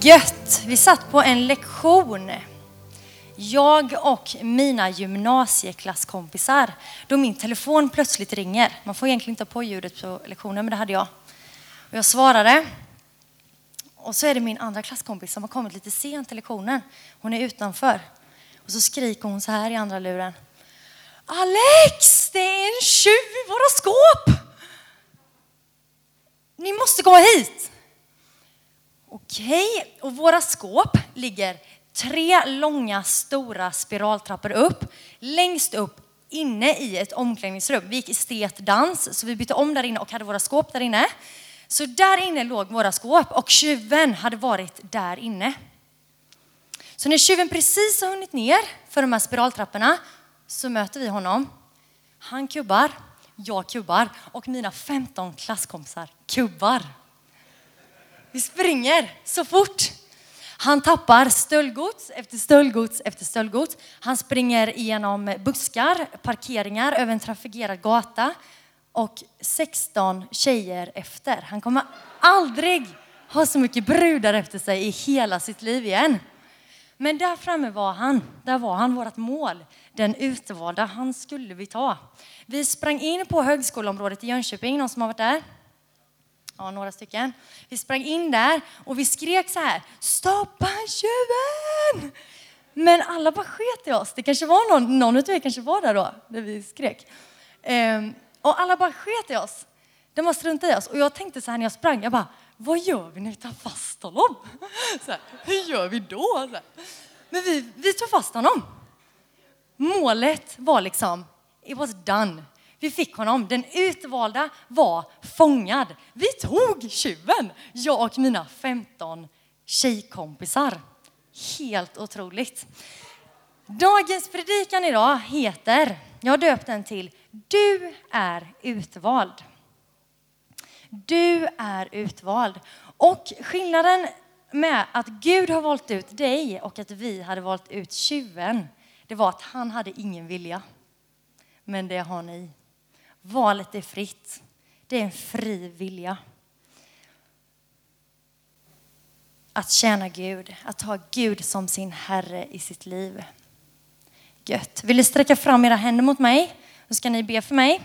Gött! Vi satt på en lektion. Jag och mina gymnasieklasskompisar. Då min telefon plötsligt ringer. Man får egentligen inte ha på ljudet på lektionen, men det hade jag. Och jag svarade. Och så är det min andra klasskompis som har kommit lite sent till lektionen. Hon är utanför. Och så skriker hon så här i andra luren. Alex, det är en tjuv i våra skåp! Ni måste komma hit! Okej, och våra skåp ligger tre långa stora spiraltrappor upp. Längst upp inne i ett omklädningsrum. Vi gick estetdans så vi bytte om där inne och hade våra skåp där inne. Så där inne låg våra skåp och tjuven hade varit där inne. Så när tjuven precis har hunnit ner för de här spiraltrapporna så möter vi honom. Han kubbar, jag kubbar och mina 15 klasskompisar kubbar. Vi springer så fort. Han tappar stöldgods efter stöldgods efter stöldgods. Han springer igenom buskar, parkeringar, över en trafikerad gata och 16 tjejer efter. Han kommer aldrig ha så mycket brudar efter sig i hela sitt liv igen. Men där framme var han. Där var han, vårt mål. Den utvalda. Han skulle vi ta. Vi sprang in på högskoleområdet i Jönköping. Någon som har varit där? Ja, några stycken. Vi sprang in där och vi skrek så här. Stoppa tjuven! Men alla bara sket i oss. Det kanske var någon, någon av er kanske var där då, när vi skrek. Ehm, och alla bara sket i oss. De bara struntade i oss. Och jag tänkte så här när jag sprang, jag bara, vad gör vi när vi tar fast honom? Så här, hur gör vi då? Så här. Men vi, vi tog fast honom. Målet var liksom, it was done. Vi fick honom. Den utvalda var fångad. Vi tog tjuven, jag och mina 15 tjejkompisar. Helt otroligt. Dagens predikan idag heter, jag har döpt den till Du är utvald. Du är utvald. Och skillnaden med att Gud har valt ut dig och att vi hade valt ut tjuven, det var att han hade ingen vilja. Men det har ni. Valet är fritt. Det är en fri vilja. Att tjäna Gud, att ha Gud som sin Herre i sitt liv. Gött. Vill ni sträcka fram era händer mot mig? Då ska ni be för mig.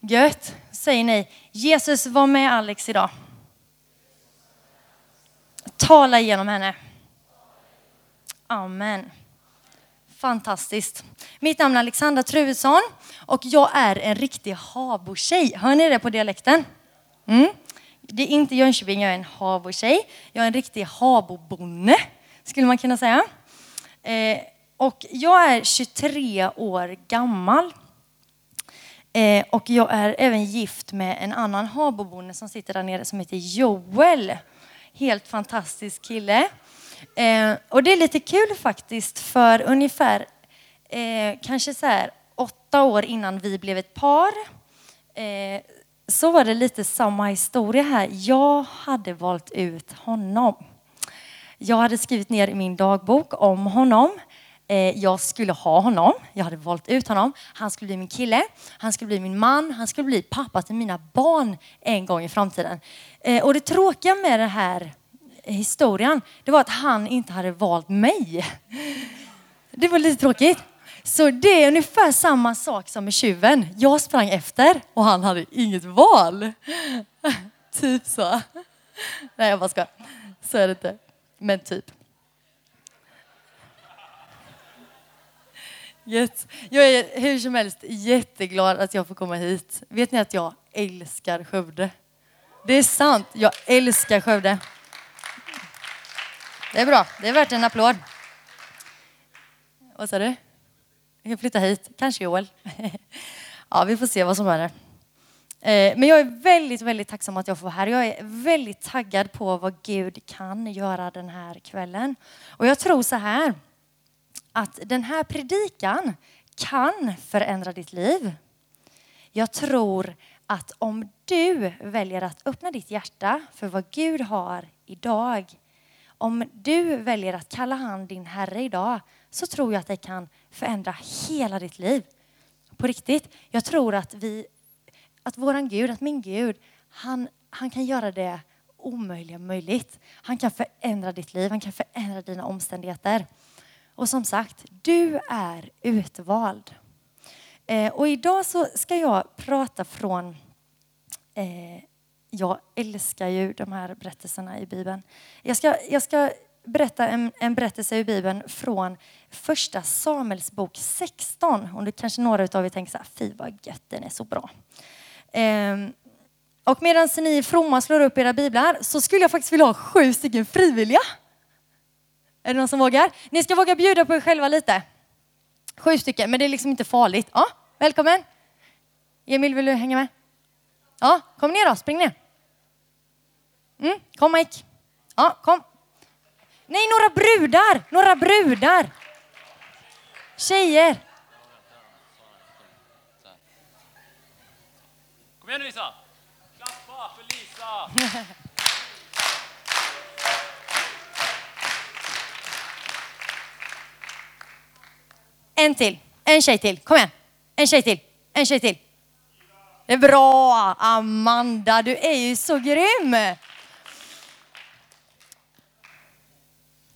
Gött. Säger ni, Jesus var med Alex idag. Tala genom henne. Amen. Fantastiskt. Mitt namn är Alexandra Truedsson och jag är en riktig Habo-tjej. Hör ni det på dialekten? Mm. Det är inte Jönköping, jag är en Habo-tjej. Jag är en riktig Habo-bonne, skulle man kunna säga. Eh, och jag är 23 år gammal. Eh, och jag är även gift med en annan Habobonde som sitter där nere som heter Joel. Helt fantastisk kille. Eh, och det är lite kul faktiskt för ungefär eh, kanske så här åtta år innan vi blev ett par eh, så var det lite samma historia här. Jag hade valt ut honom. Jag hade skrivit ner i min dagbok om honom. Eh, jag skulle ha honom. Jag hade valt ut honom. Han skulle bli min kille. Han skulle bli min man. Han skulle bli pappa till mina barn en gång i framtiden. Eh, och det tråkiga med det här historien, det var att han inte hade valt mig. Det var lite tråkigt. Så det är ungefär samma sak som med tjuven. Jag sprang efter och han hade inget val. Typ så. Nej, jag bara skojar. Så är det inte. Men typ. Jag är hur som helst jätteglad att jag får komma hit. Vet ni att jag älskar Skövde? Det är sant. Jag älskar Skövde. Det är bra. Det är värt en applåd. Vad sa du? Jag kan flytta hit. Kanske Joel. Ja, vi får se vad som händer. Eh, men jag är väldigt, väldigt tacksam att jag får vara här. Jag är väldigt taggad på vad Gud kan göra den här kvällen. Och jag tror så här, att den här predikan kan förändra ditt liv. Jag tror att om du väljer att öppna ditt hjärta för vad Gud har idag, om du väljer att kalla han din Herre idag, så tror jag att det kan förändra hela ditt liv. På riktigt. Jag tror att vi, att våran Gud, att min Gud, han, han kan göra det omöjliga möjligt. Han kan förändra ditt liv, han kan förändra dina omständigheter. Och som sagt, du är utvald. Eh, och idag så ska jag prata från eh, jag älskar ju de här berättelserna i Bibeln. Jag ska, jag ska berätta en, en berättelse i Bibeln från första Samuels bok 16. Och det kanske några av er tänker så här, fy vad gött, den är så bra. Ehm, och medan ni fromma slår upp era biblar så skulle jag faktiskt vilja ha sju stycken frivilliga. Är det någon som vågar? Ni ska våga bjuda på er själva lite. Sju stycken, men det är liksom inte farligt. Ja, välkommen. Emil, vill du hänga med? Ja, kom ner då, spring ner. Mm, kom Mike. Ja, kom. Nej, några brudar, några brudar. Tjejer. Kom igen nu Lisa! Klappa för Lisa! En till, en tjej till. Kom igen. En tjej till, en tjej till. Det är bra, Amanda. Du är ju så grym.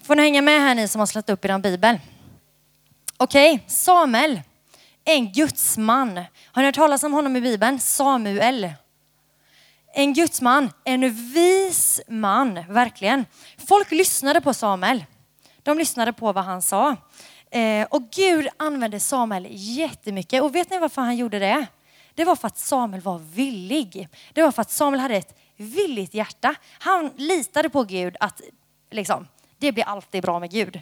Får ni hänga med här ni som har slagit upp er bibel. Okej, Samuel en gudsman. Har ni hört talas om honom i bibeln? Samuel. En gudsman, en vis man, verkligen. Folk lyssnade på Samuel. De lyssnade på vad han sa. Eh, och Gud använde Samuel jättemycket. Och vet ni varför han gjorde det? Det var för att Samuel var villig. Det var för att Samuel hade ett villigt hjärta. Han litade på Gud att liksom, det blir alltid bra med Gud.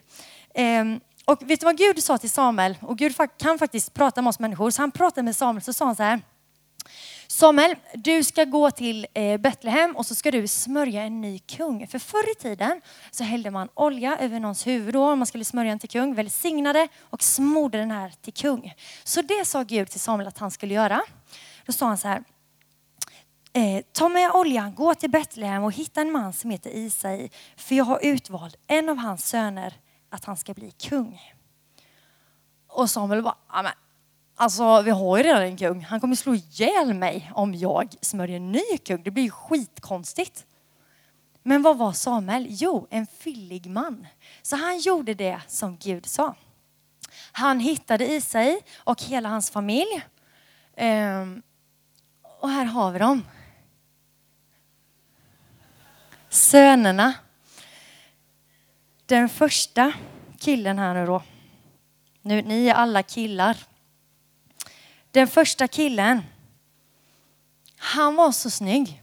Ehm, och vet du vad Gud sa till Samuel? Och Gud kan faktiskt prata med oss människor. Så han pratade med Samuel så sa han så här. Samuel, du ska gå till eh, Betlehem och så ska du smörja en ny kung. För förr i tiden så hällde man olja över någons huvud om man skulle smörja en till kung, välsignade och smorde den här till kung. Så det sa Gud till Samuel att han skulle göra. Då sa han så här. Eh, ta med oljan, gå till Betlehem och hitta en man som heter Isai. För jag har utvalt en av hans söner att han ska bli kung. Och Samuel bara, Amen. Alltså vi har ju redan en kung. Han kommer slå ihjäl mig om jag smörjer en ny kung. Det blir ju skitkonstigt. Men vad var Samuel? Jo, en fyllig man. Så han gjorde det som Gud sa. Han hittade Isai och hela hans familj. Ehm, och här har vi dem. Sönerna. Den första killen här nu då. Nu, ni är alla killar. Den första killen, han var så snygg.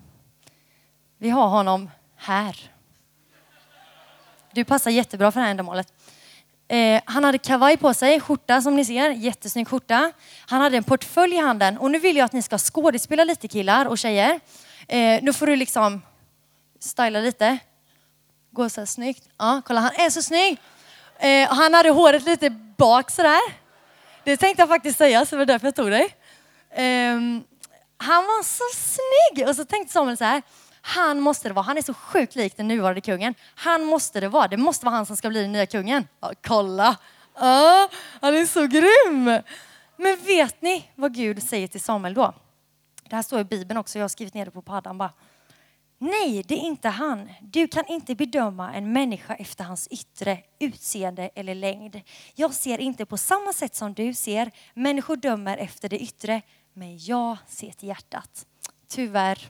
Vi har honom här. Du passar jättebra för det här ändamålet. Eh, han hade kavaj på sig, skjorta som ni ser, jättesnygg skjorta. Han hade en portfölj i handen och nu vill jag att ni ska skådespela lite killar och tjejer. Eh, nu får du liksom styla lite. Gå så här snyggt. Ja, kolla han är så snygg. Eh, han hade håret lite bak sådär. Det tänkte jag faktiskt säga, så det var därför jag tog dig. Eh, han var så snygg! Och så tänkte Samuel så här, han måste det vara. Han är så sjukt lik den nuvarande kungen. Han måste det vara. Det måste vara han som ska bli den nya kungen. Ja, kolla! Ja, han är så grym! Men vet ni vad Gud säger till Samuel då? Det här står i Bibeln också, jag har skrivit ner det på paddan bara. Nej, det är inte han. Du kan inte bedöma en människa efter hans yttre utseende eller längd. Jag ser inte på samma sätt som du ser. Människor dömer efter det yttre, men jag ser till hjärtat. Tyvärr.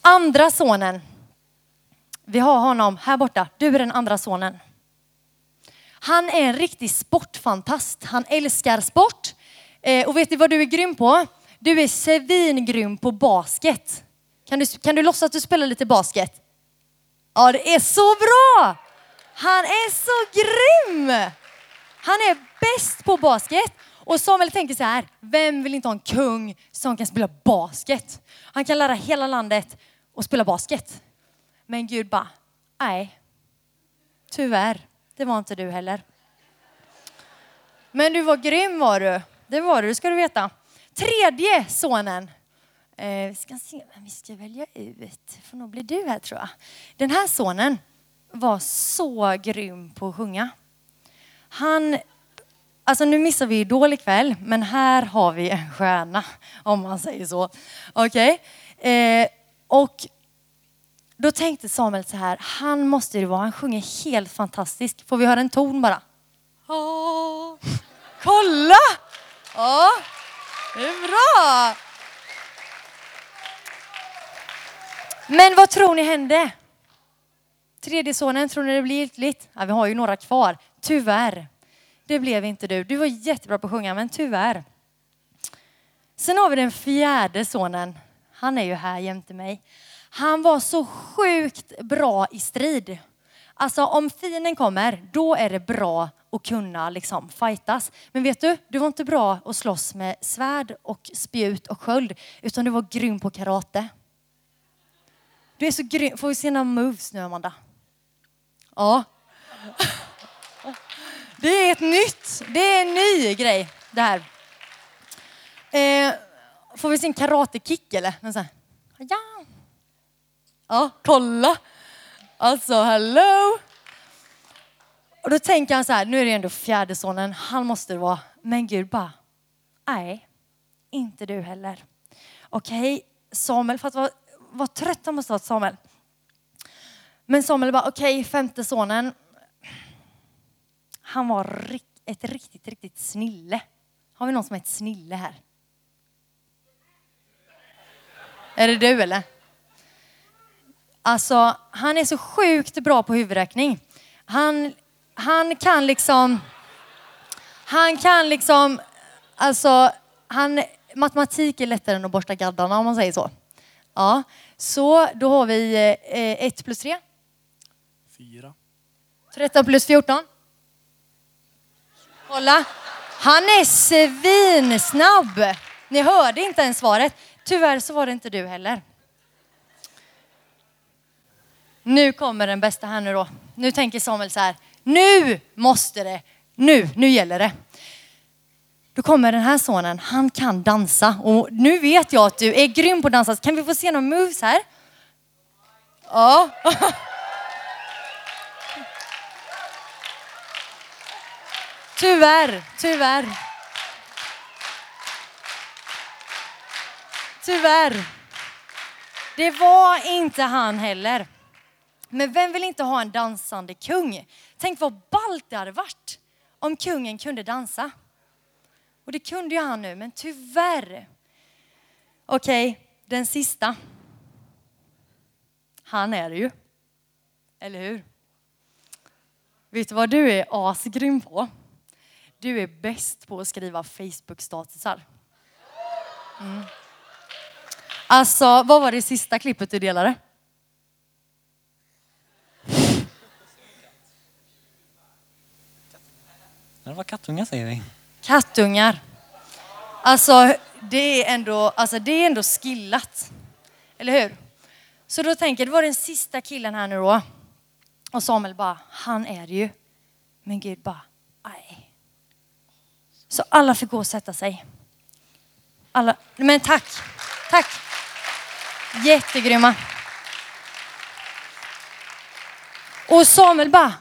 Andra sonen. Vi har honom här borta. Du är den andra sonen. Han är en riktig sportfantast. Han älskar sport. Eh, och vet du vad du är grym på? Du är svingrym på basket. Kan du, kan du låtsas att du spelar lite basket? Ja, det är så bra! Han är så grym! Han är bäst på basket. Och Samuel tänker så här, vem vill inte ha en kung som kan spela basket? Han kan lära hela landet att spela basket. Men Gud bara, nej, tyvärr, det var inte du heller. Men du var grym var du. Det var du, det ska du veta. Tredje sonen. Eh, vi ska se vem vi ska välja ut. Får nog bli du här tror jag. Den här sonen var så grym på att sjunga. Han, alltså nu missar vi Idol ikväll, men här har vi en stjärna om man säger så. Okej? Okay? Eh, och då tänkte Samuel så här, han måste det vara, han sjunger helt fantastiskt. Får vi höra en ton bara? Oh. Kolla! Ja, det är bra. Men vad tror ni hände? Tredje sonen, tror ni det blir giltigt? Ja, vi har ju några kvar. Tyvärr. Det blev inte du. Du var jättebra på att sjunga, men tyvärr. Sen har vi den fjärde sonen. Han är ju här jämte mig. Han var så sjukt bra i strid. Alltså om fienden kommer, då är det bra och kunna liksom fightas. Men vet du, du var inte bra att slåss med svärd och spjut och sköld, utan du var grym på karate. Du är så grym. Får vi se några moves nu, Amanda? Ja. Det är ett nytt, det är en ny grej det här. Eh, får vi se en karatekick eller? Ja. Ja, kolla. Alltså, hello. Och då tänker han så här, nu är det ändå fjärde sonen, han måste det vara. Men Gud bara, nej, inte du heller. Okej, okay, Samuel, för att vara, var trött han måste ha Samuel. Men Samuel bara, okej, okay, femte sonen. Han var ett riktigt, riktigt snille. Har vi någon som är ett snille här? Är det du eller? Alltså, han är så sjukt bra på huvudräkning. Han, han kan liksom... Han kan liksom... Alltså, han, matematik är lättare än att borsta gaddarna om man säger så. Ja, så då har vi eh, 1 plus 3. 4. 13 plus 14. Kolla. Han är svinsnabb. Ni hörde inte ens svaret. Tyvärr så var det inte du heller. Nu kommer den bästa här nu då. Nu tänker Samuel så här. Nu måste det. Nu, nu gäller det. Då kommer den här sonen, han kan dansa. Och nu vet jag att du är grym på att dansa. Kan vi få se några moves här? Ja. Tyvärr, tyvärr. Tyvärr. Det var inte han heller. Men vem vill inte ha en dansande kung? Tänk vad ballt det hade varit om kungen kunde dansa. Och det kunde ju han nu, men tyvärr. Okej, okay, den sista. Han är det ju. Eller hur? Vet du vad du är asgrym på? Du är bäst på att skriva Facebook-statusar. Mm. Alltså, vad var det sista klippet du delade? Det var kattungar säger vi. Kattungar. Alltså, det är ändå, alltså, det är ändå skillat. Eller hur? Så då tänker jag, det var den sista killen här nu då. Och Samuel bara, han är det ju. Men Gud bara, nej. Så alla fick gå och sätta sig. Alla, men tack, tack. Jättegrymma. Och Samuel bara,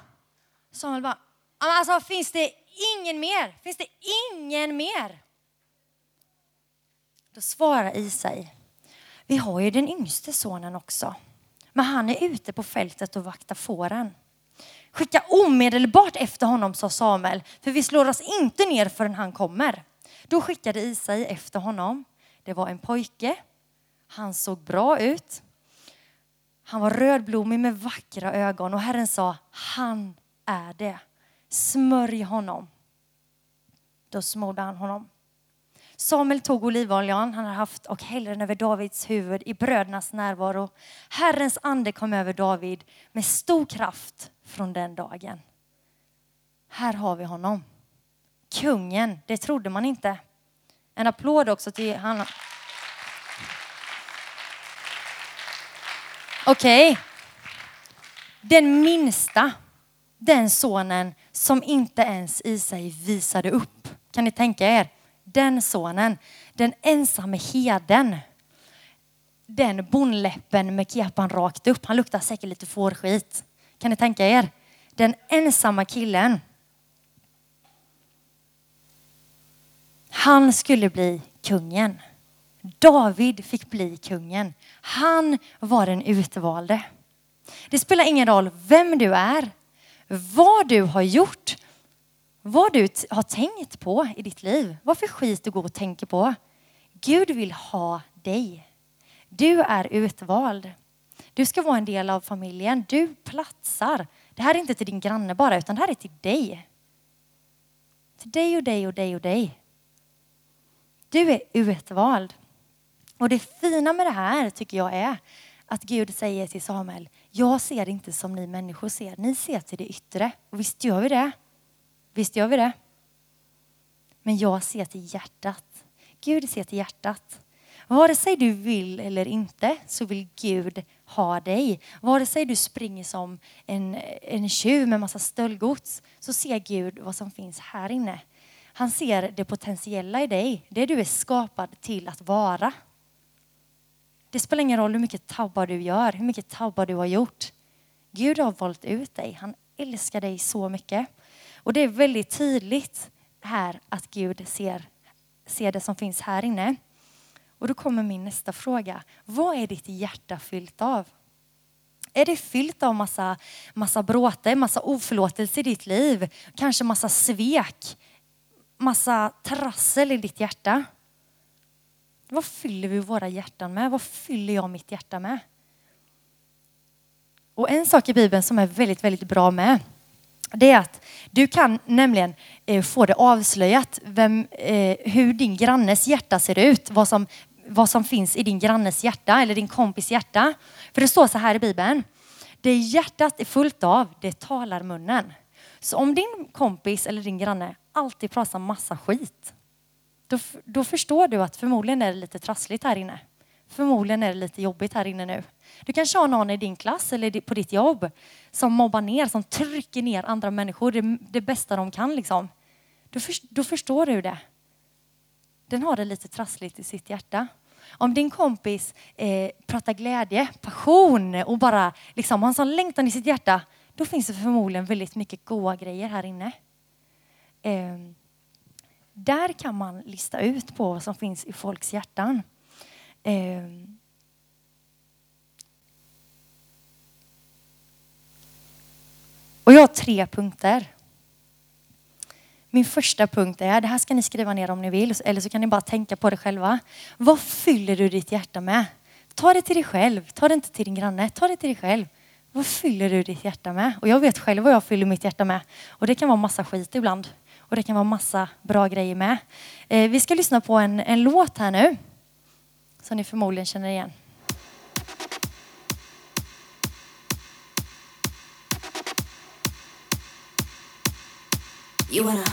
Samuel bara, alltså finns det ingen mer? Finns det ingen mer? Då svarar Isai, vi har ju den yngste sonen också. Men han är ute på fältet och vaktar fåren. Skicka omedelbart efter honom, sa Samuel, för vi slår oss inte ner förrän han kommer. Då skickade Isai efter honom. Det var en pojke. Han såg bra ut. Han var rödblommig med vackra ögon och Herren sa, han är det. Smörj honom. Då smorde han honom. Samuel tog olivoljan han hade haft och hällde den över Davids huvud i brödernas närvaro. Herrens ande kom över David med stor kraft från den dagen. Här har vi honom. kungen. Det trodde man inte. En applåd också till han. Okej. Den minsta, den sonen som inte ens i sig visade upp. Kan ni tänka er? Den sonen, den ensamme heden. Den bondläppen med kepan rakt upp. Han luktar säkert lite fårskit. Kan ni tänka er? Den ensamma killen. Han skulle bli kungen. David fick bli kungen. Han var den utvalde. Det spelar ingen roll vem du är, vad du har gjort, vad du har tänkt på i ditt liv. Vad för skit du går och tänker på. Gud vill ha dig. Du är utvald. Du ska vara en del av familjen. Du platsar. Det här är inte till din granne bara, utan det här är till dig. Till dig och dig och dig och dig. Du är utvald. Och det fina med det här tycker jag är att Gud säger till Samuel, jag ser inte som ni människor ser, ni ser till det yttre. Och visst gör vi det. Visst gör vi det. Men jag ser till hjärtat. Gud ser till hjärtat. Vare sig du vill eller inte så vill Gud ha dig. Vare sig du springer som en, en tjuv med massa stöldgods så ser Gud vad som finns här inne. Han ser det potentiella i dig, det du är skapad till att vara. Det spelar ingen roll hur mycket tabbar du gör, hur mycket tabbar du har gjort. Gud har valt ut dig. Han älskar dig så mycket. Och det är väldigt tydligt här att Gud ser, ser det som finns här inne. Och då kommer min nästa fråga. Vad är ditt hjärta fyllt av? Är det fyllt av massa, massa bråte, massa oförlåtelse i ditt liv? Kanske massa svek? Massa trassel i ditt hjärta? Vad fyller vi våra hjärtan med? Vad fyller jag mitt hjärta med? Och en sak i Bibeln som är väldigt, väldigt bra med det är att du kan nämligen eh, få det avslöjat vem, eh, hur din grannes hjärta ser ut. Vad som, vad som finns i din grannes hjärta eller din kompis hjärta. För det står så här i Bibeln. Det hjärtat är fullt av, det talar munnen. Så om din kompis eller din granne alltid pratar massa skit, då, då förstår du att förmodligen är det lite trassligt här inne. Förmodligen är det lite jobbigt här inne nu. Du kanske har någon i din klass eller på ditt jobb som mobbar ner, som trycker ner andra människor det, det bästa de kan. Liksom. Då, för, då förstår du det. Den har det lite trassligt i sitt hjärta. Om din kompis eh, pratar glädje, passion och bara liksom, har en sån längtan i sitt hjärta, då finns det förmodligen väldigt mycket goda grejer här inne. Eh, där kan man lista ut på vad som finns i folks hjärtan. Eh, och jag har tre punkter. Min första punkt är, det här ska ni skriva ner om ni vill, eller så kan ni bara tänka på det själva. Vad fyller du ditt hjärta med? Ta det till dig själv, ta det inte till din granne, ta det till dig själv. Vad fyller du ditt hjärta med? Och jag vet själv vad jag fyller mitt hjärta med. Och det kan vara massa skit ibland. Och det kan vara massa bra grejer med. Eh, vi ska lyssna på en, en låt här nu. Som ni förmodligen känner igen. You wanna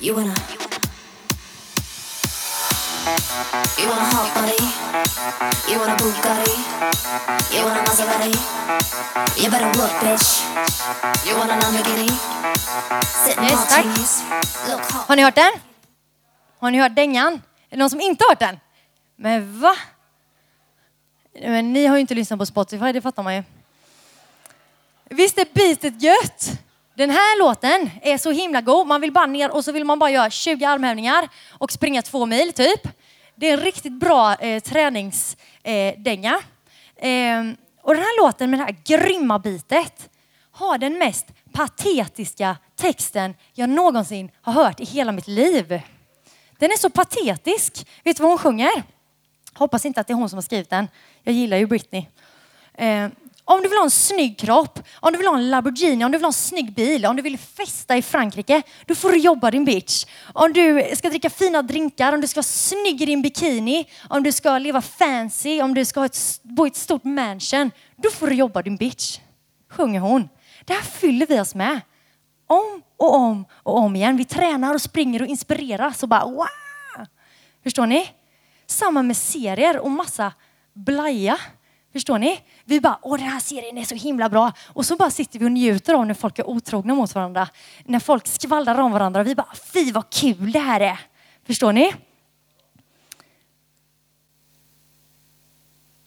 You wanna You want a hot body You want a Bugatti You want a Maserati You better work bitch You want a Lamborghini Sitting yes, Martinis Look hot Har ni hört den? Har ni hört dängan? Är det någon som inte har hört den? Men va? Men ni har ju inte lyssnat på Spotify, det fattar man ju. Visst är beatet gött? Den här låten är så himla god. Man vill bara ner och så vill man bara göra 20 armhävningar och springa två mil typ. Det är en riktigt bra eh, träningsdänga. Eh, eh, och den här låten med det här grymma bitet har den mest patetiska texten jag någonsin har hört i hela mitt liv. Den är så patetisk. Vet du vad hon sjunger? Hoppas inte att det är hon som har skrivit den. Jag gillar ju Britney. Ehm, om du vill ha en snygg kropp, om du vill ha en Lamborghini, om du vill ha en snygg bil, om du vill festa i Frankrike, då får du jobba din bitch. Om du ska dricka fina drinkar, om du ska vara snygg i din bikini, om du ska leva fancy, om du ska ett, bo i ett stort mansion, då får du jobba din bitch. Sjunger hon. Det här fyller vi oss med. Om och om och om igen. Vi tränar och springer och inspireras och bara wow! Förstår ni? Samma med serier och massa blaja. Förstår ni? Vi bara, åh den här serien är så himla bra. Och så bara sitter vi och njuter av när folk är otrogna mot varandra. När folk skvallrar om varandra. Vi bara, fy vad kul det här är. Förstår ni?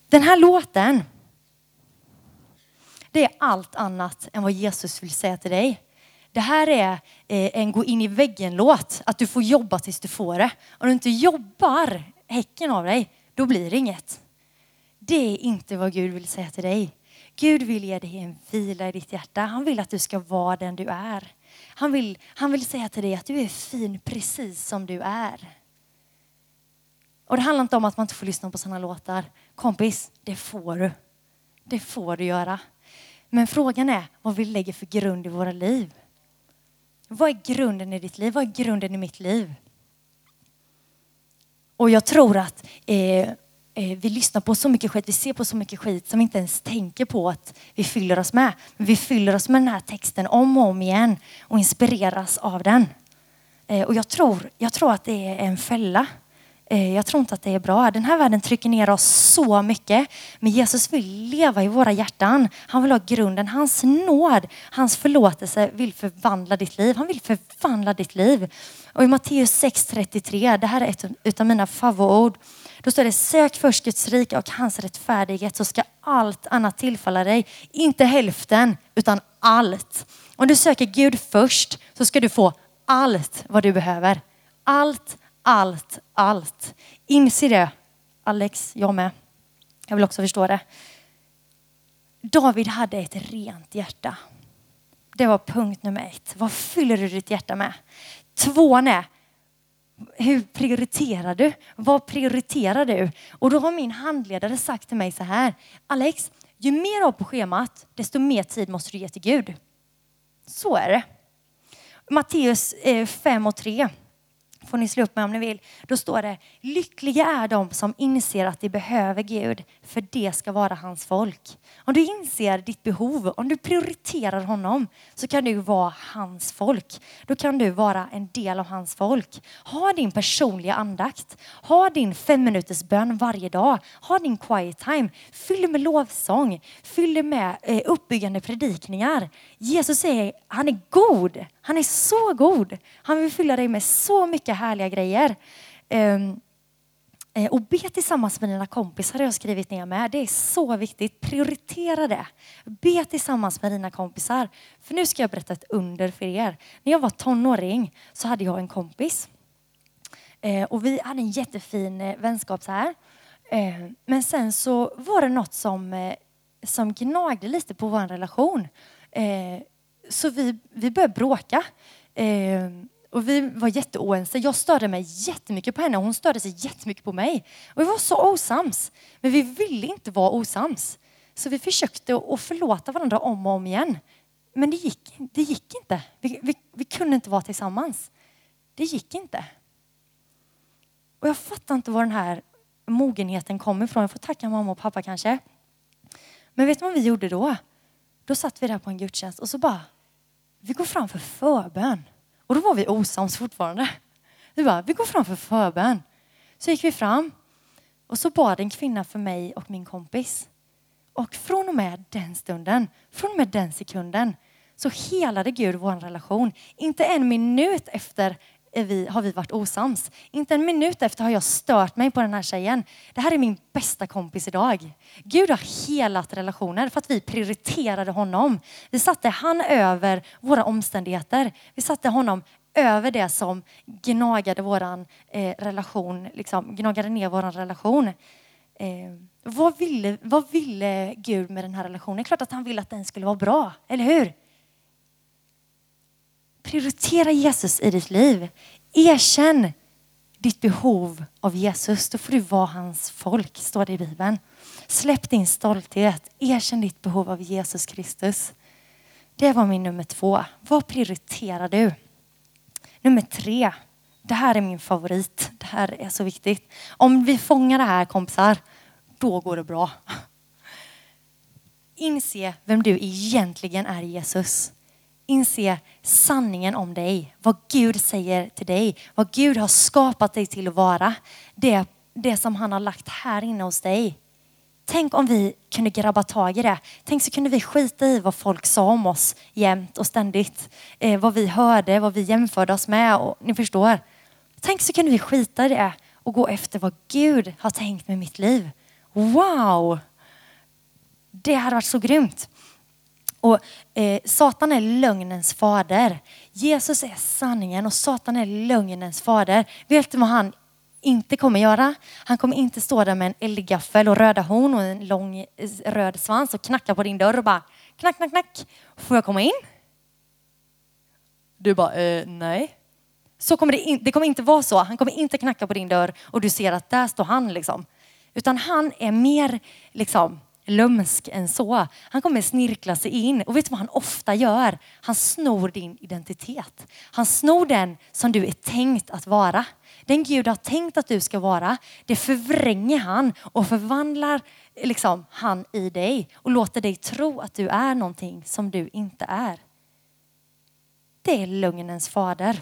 Den här låten, det är allt annat än vad Jesus vill säga till dig. Det här är eh, en gå in i väggen-låt, att du får jobba tills du får det. Om du inte jobbar häcken av dig, då blir det inget. Det är inte vad Gud vill säga till dig. Gud vill ge dig en vila i ditt hjärta. Han vill att du ska vara den du är. Han vill, han vill säga till dig att du är fin precis som du är. Och det handlar inte om att man inte får lyssna på sådana låtar. Kompis, det får du. Det får du göra. Men frågan är vad vi lägger för grund i våra liv. Vad är grunden i ditt liv? Vad är grunden i mitt liv? Och jag tror att eh, eh, Eh, vi lyssnar på så mycket skit, vi ser på så mycket skit som vi inte ens tänker på att vi fyller oss med. Men vi fyller oss med den här texten om och om igen och inspireras av den. Eh, och jag tror, jag tror att det är en fälla. Eh, jag tror inte att det är bra. Den här världen trycker ner oss så mycket. Men Jesus vill leva i våra hjärtan. Han vill ha grunden. Hans nåd, hans förlåtelse vill förvandla ditt liv. Han vill förvandla ditt liv. Och i Matteus 6.33, det här är ett av mina favoritord. Då står det sök först Guds rike och hans rättfärdighet så ska allt annat tillfalla dig. Inte hälften utan allt. Om du söker Gud först så ska du få allt vad du behöver. Allt, allt, allt. Inse det. Alex, jag med. Jag vill också förstå det. David hade ett rent hjärta. Det var punkt nummer ett. Vad fyller du ditt hjärta med? Tvåan är, hur prioriterar du? Vad prioriterar du? Och då har min handledare sagt till mig så här, Alex, ju mer du har på schemat, desto mer tid måste du ge till Gud. Så är det. Matteus eh, 5 och 3 får ni slå upp med om ni vill. Då står det, lyckliga är de som inser att de behöver Gud, för det ska vara hans folk. Om du inser ditt behov, om du prioriterar honom, så kan du vara hans folk. Då kan du vara en del av hans folk. Ha din personliga andakt. Ha din fem minuters bön varje dag. Ha din quiet time. Fyll med lovsång. Fyll med eh, uppbyggande predikningar. Jesus säger, han är god. Han är så god. Han vill fylla dig med så mycket härliga grejer. Ehm, eh, och be tillsammans med dina kompisar har jag skrivit ner med. Det är så viktigt. Prioritera det. Be tillsammans med dina kompisar. För nu ska jag berätta ett under för er. När jag var tonåring så hade jag en kompis. Eh, och vi hade en jättefin eh, vänskap så här. Men sen så var det något som, som gnagde lite på vår relation. Eh, Så vi, vi började bråka. Eh, Och vi var jätteoense. Jag störde mig jättemycket på henne och hon störde sig jättemycket på mig. Och vi var så osams. Men vi ville inte vara osams. Så vi försökte att förlåta varandra om och om igen. Men det gick, det gick inte. Vi, vi, vi kunde inte vara tillsammans. Det gick inte. Och jag fattar inte var den här mogenheten kom ifrån. Jag får tacka mamma och pappa kanske. Men vet du vad vi gjorde då? Då satt vi där på en gudstjänst och så bara, vi går fram för förbön. Och då var vi osams fortfarande. Vi bara, vi går fram för förbön. Så gick vi fram och så bad en kvinna för mig och min kompis. Och från och med den stunden, från och med den sekunden så helade Gud vår relation. Inte en minut efter vi, har vi varit osams. Inte en minut efter har jag stört mig på den här tjejen. Det här är min bästa kompis idag. Gud har helat relationer för att vi prioriterade honom. Vi satte han över våra omständigheter. Vi satte honom över det som gnagade våran eh, relation, liksom, gnagade ner vår relation. Eh, vad, ville, vad ville Gud med den här relationen? Det är klart att han ville att den skulle vara bra, eller hur? Prioritera Jesus i ditt liv. Erkänn ditt behov av Jesus. Då får du vara hans folk, står det i Bibeln. Släpp din stolthet. Erkänn ditt behov av Jesus Kristus. Det var min nummer två. Vad prioriterar du? Nummer tre. Det här är min favorit. Det här är så viktigt. Om vi fångar det här kompisar, då går det bra. Inse vem du egentligen är Jesus inse sanningen om dig. Vad Gud säger till dig. Vad Gud har skapat dig till att vara. Det, det som han har lagt här inne hos dig. Tänk om vi kunde grabba tag i det. Tänk så kunde vi skita i vad folk sa om oss jämt och ständigt. Eh, vad vi hörde, vad vi jämförde oss med. Och, ni förstår. Tänk så kunde vi skita i det och gå efter vad Gud har tänkt med mitt liv. Wow! Det hade varit så grymt. Och eh, Satan är lögnens fader. Jesus är sanningen och Satan är lögnens fader. Vet du vad han inte kommer göra? Han kommer inte stå där med en eldgaffel och röda horn och en lång eh, röd svans och knacka på din dörr och bara knack, knack, knack. Får jag komma in? Du bara, eh, nej. Så kommer det, in, det kommer inte vara så. Han kommer inte knacka på din dörr och du ser att där står han liksom. Utan han är mer liksom lömsk än så. Han kommer snirkla sig in och vet du vad han ofta gör? Han snor din identitet. Han snor den som du är tänkt att vara. Den Gud har tänkt att du ska vara, det förvränger han och förvandlar liksom, han i dig och låter dig tro att du är någonting som du inte är. Det är lögnens fader.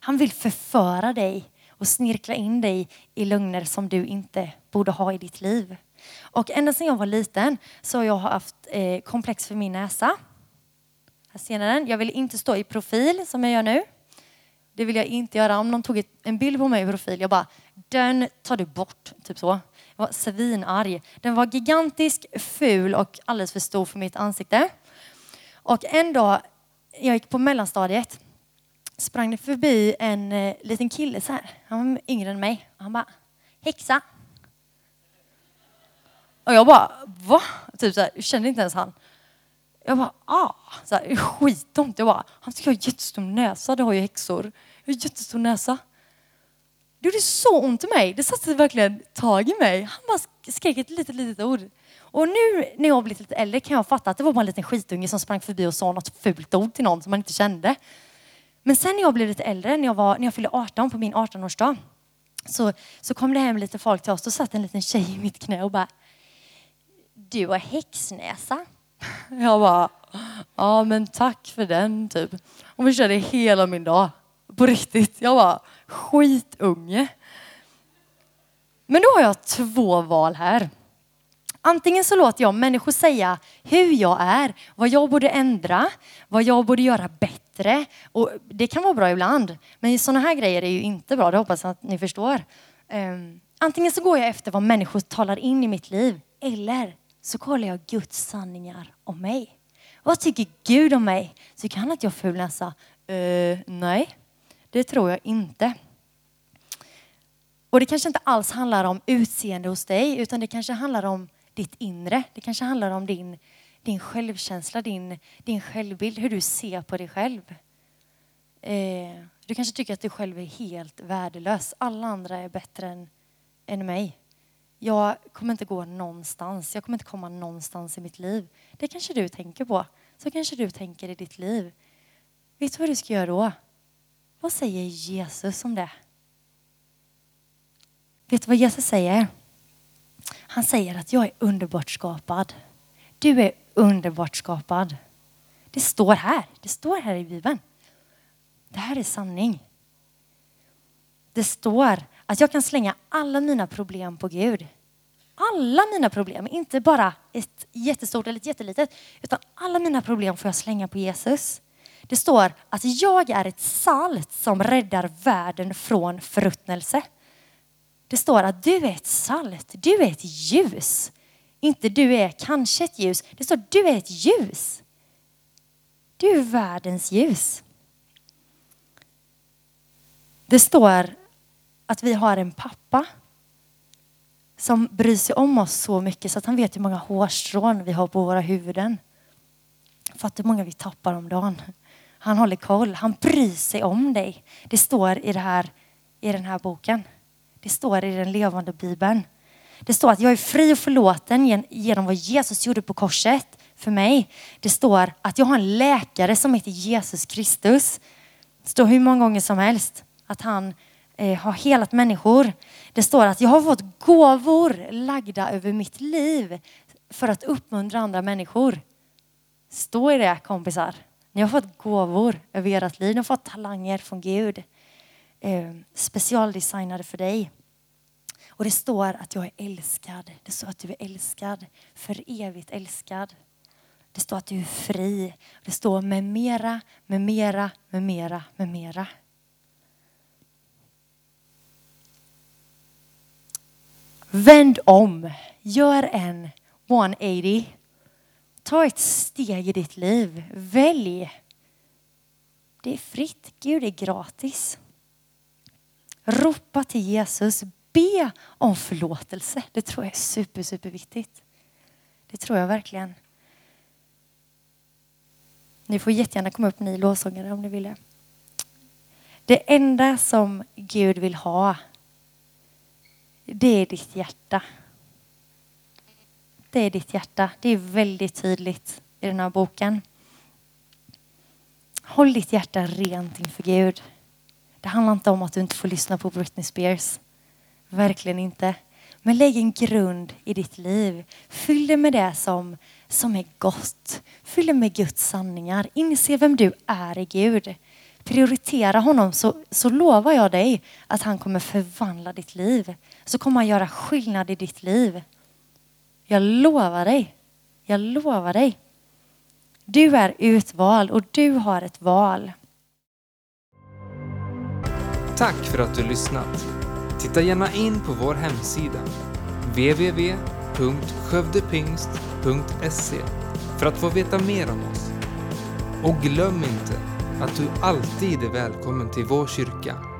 Han vill förföra dig och snirkla in dig i lögner som du inte borde ha i ditt liv. Och ända sedan jag var liten så har jag haft eh, komplex för min näsa. Här ser ni den. Jag vill inte stå i profil som jag gör nu. Det vill jag inte göra. Om någon tog ett, en bild på mig i profil, jag bara, den tar du bort. Typ så. Jag var svinarg. Den var gigantisk, ful och alldeles för stor för mitt ansikte. Och en dag, jag gick på mellanstadiet, sprang det förbi en eh, liten kille så här. Han var yngre än mig. Han bara, häxa. Och jag bara, va? Typ så här, jag kände inte ens han. Jag bara, ah, så här, skittomt. Jag bara, han tycker jag har jättestor näsa, det har ju häxor. Jag har jättestor näsa. Det gjorde så ont i mig. Det satte verkligen tag i mig. Han bara skrek ett litet, litet ord. Och nu när jag har blivit lite äldre kan jag fatta att det var bara en liten skitunge som sprang förbi och sa något fult ord till någon som man inte kände. Men sen när jag blev lite äldre, när jag, var, när jag fyllde 18 på min 18-årsdag, så, så kom det hem lite folk till oss. Då satt en liten tjej i mitt knä och bara, du har häxnäsa. Jag bara, ja men tack för den typ. Hon förstörde hela min dag. På riktigt. Jag var skitunge. Men då har jag två val här. Antingen så låter jag människor säga hur jag är, vad jag borde ändra, vad jag borde göra bättre. Och det kan vara bra ibland, men sådana här grejer är ju inte bra. Det hoppas jag att ni förstår. Um, antingen så går jag efter vad människor talar in i mitt liv, eller så kollar jag Guds sanningar om mig. Vad tycker Gud om mig? Tycker han att jag har? Uh, eh, nej, det tror jag inte. Och det kanske inte alls handlar om utseende hos dig, utan det kanske handlar om ditt inre. Det kanske handlar om din, din självkänsla, din, din självbild, hur du ser på dig själv. Eh, du kanske tycker att du själv är helt värdelös. Alla andra är bättre än, än mig. Jag kommer inte gå någonstans. Jag kommer inte komma någonstans i mitt liv. Det kanske du tänker på. Så kanske du tänker i ditt liv. Vet du vad du ska göra då? Vad säger Jesus om det? Vet du vad Jesus säger? Han säger att jag är underbart skapad. Du är underbart skapad. Det står här. Det står här i Bibeln. Det här är sanning. Det står att jag kan slänga alla mina problem på Gud. Alla mina problem, inte bara ett jättestort eller ett jättelitet, utan alla mina problem får jag slänga på Jesus. Det står att jag är ett salt som räddar världen från förruttnelse. Det står att du är ett salt, du är ett ljus. Inte du är kanske ett ljus. Det står du är ett ljus. Du är världens ljus. Det står att vi har en pappa som bryr sig om oss så mycket så att han vet hur många hårstrån vi har på våra huvuden. Fattar hur många vi tappar om dagen. Han håller koll. Han bryr sig om dig. Det står i, det här, i den här boken. Det står i den levande bibeln. Det står att jag är fri och förlåten genom vad Jesus gjorde på korset för mig. Det står att jag har en läkare som heter Jesus Kristus. Det står hur många gånger som helst att han eh, har helat människor. Det står att jag har fått gåvor lagda över mitt liv för att uppmuntra andra människor. Stå i det kompisar? Ni har fått gåvor över ert liv. Ni har fått talanger från Gud. Eh, specialdesignade för dig. Och det står att jag är älskad. Det står att du är älskad. För evigt älskad. Det står att du är fri. Det står med mera, med mera, med mera, med mera. Vänd om. Gör en 180. Ta ett steg i ditt liv. Välj. Det är fritt. Gud är gratis. Ropa till Jesus. Be om förlåtelse. Det tror jag är super, super viktigt. Det tror jag verkligen. Ni får jättegärna komma upp ni lovsångare om ni vill det. Det enda som Gud vill ha, det är ditt hjärta. Det är ditt hjärta. Det är väldigt tydligt i den här boken. Håll ditt hjärta rent inför Gud. Det handlar inte om att du inte får lyssna på Britney Spears. Verkligen inte. Men lägg en grund i ditt liv. Fyll det med det som, som är gott. Fyll det med Guds sanningar. Inse vem du är i Gud. Prioritera honom så, så lovar jag dig att han kommer förvandla ditt liv. Så kommer han göra skillnad i ditt liv. Jag lovar dig. Jag lovar dig. Du är utvald och du har ett val. Tack för att du lyssnat. Titta gärna in på vår hemsida www.skövdepingst.se för att få veta mer om oss. Och glöm inte att du alltid är välkommen till vår kyrka.